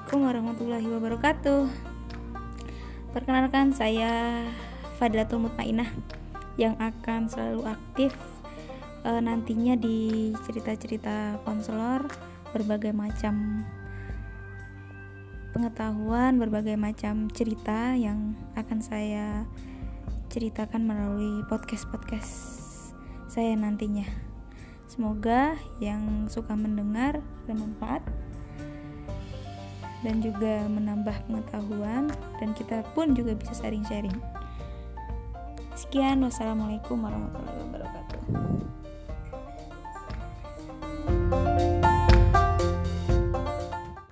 Assalamualaikum warahmatullahi wabarakatuh. Perkenalkan saya Fadlatul Mutmainah yang akan selalu aktif e, nantinya di cerita-cerita konselor berbagai macam pengetahuan, berbagai macam cerita yang akan saya ceritakan melalui podcast-podcast saya nantinya. Semoga yang suka mendengar bermanfaat dan juga menambah pengetahuan dan kita pun juga bisa sharing-sharing. Sekian, wassalamualaikum warahmatullahi wabarakatuh.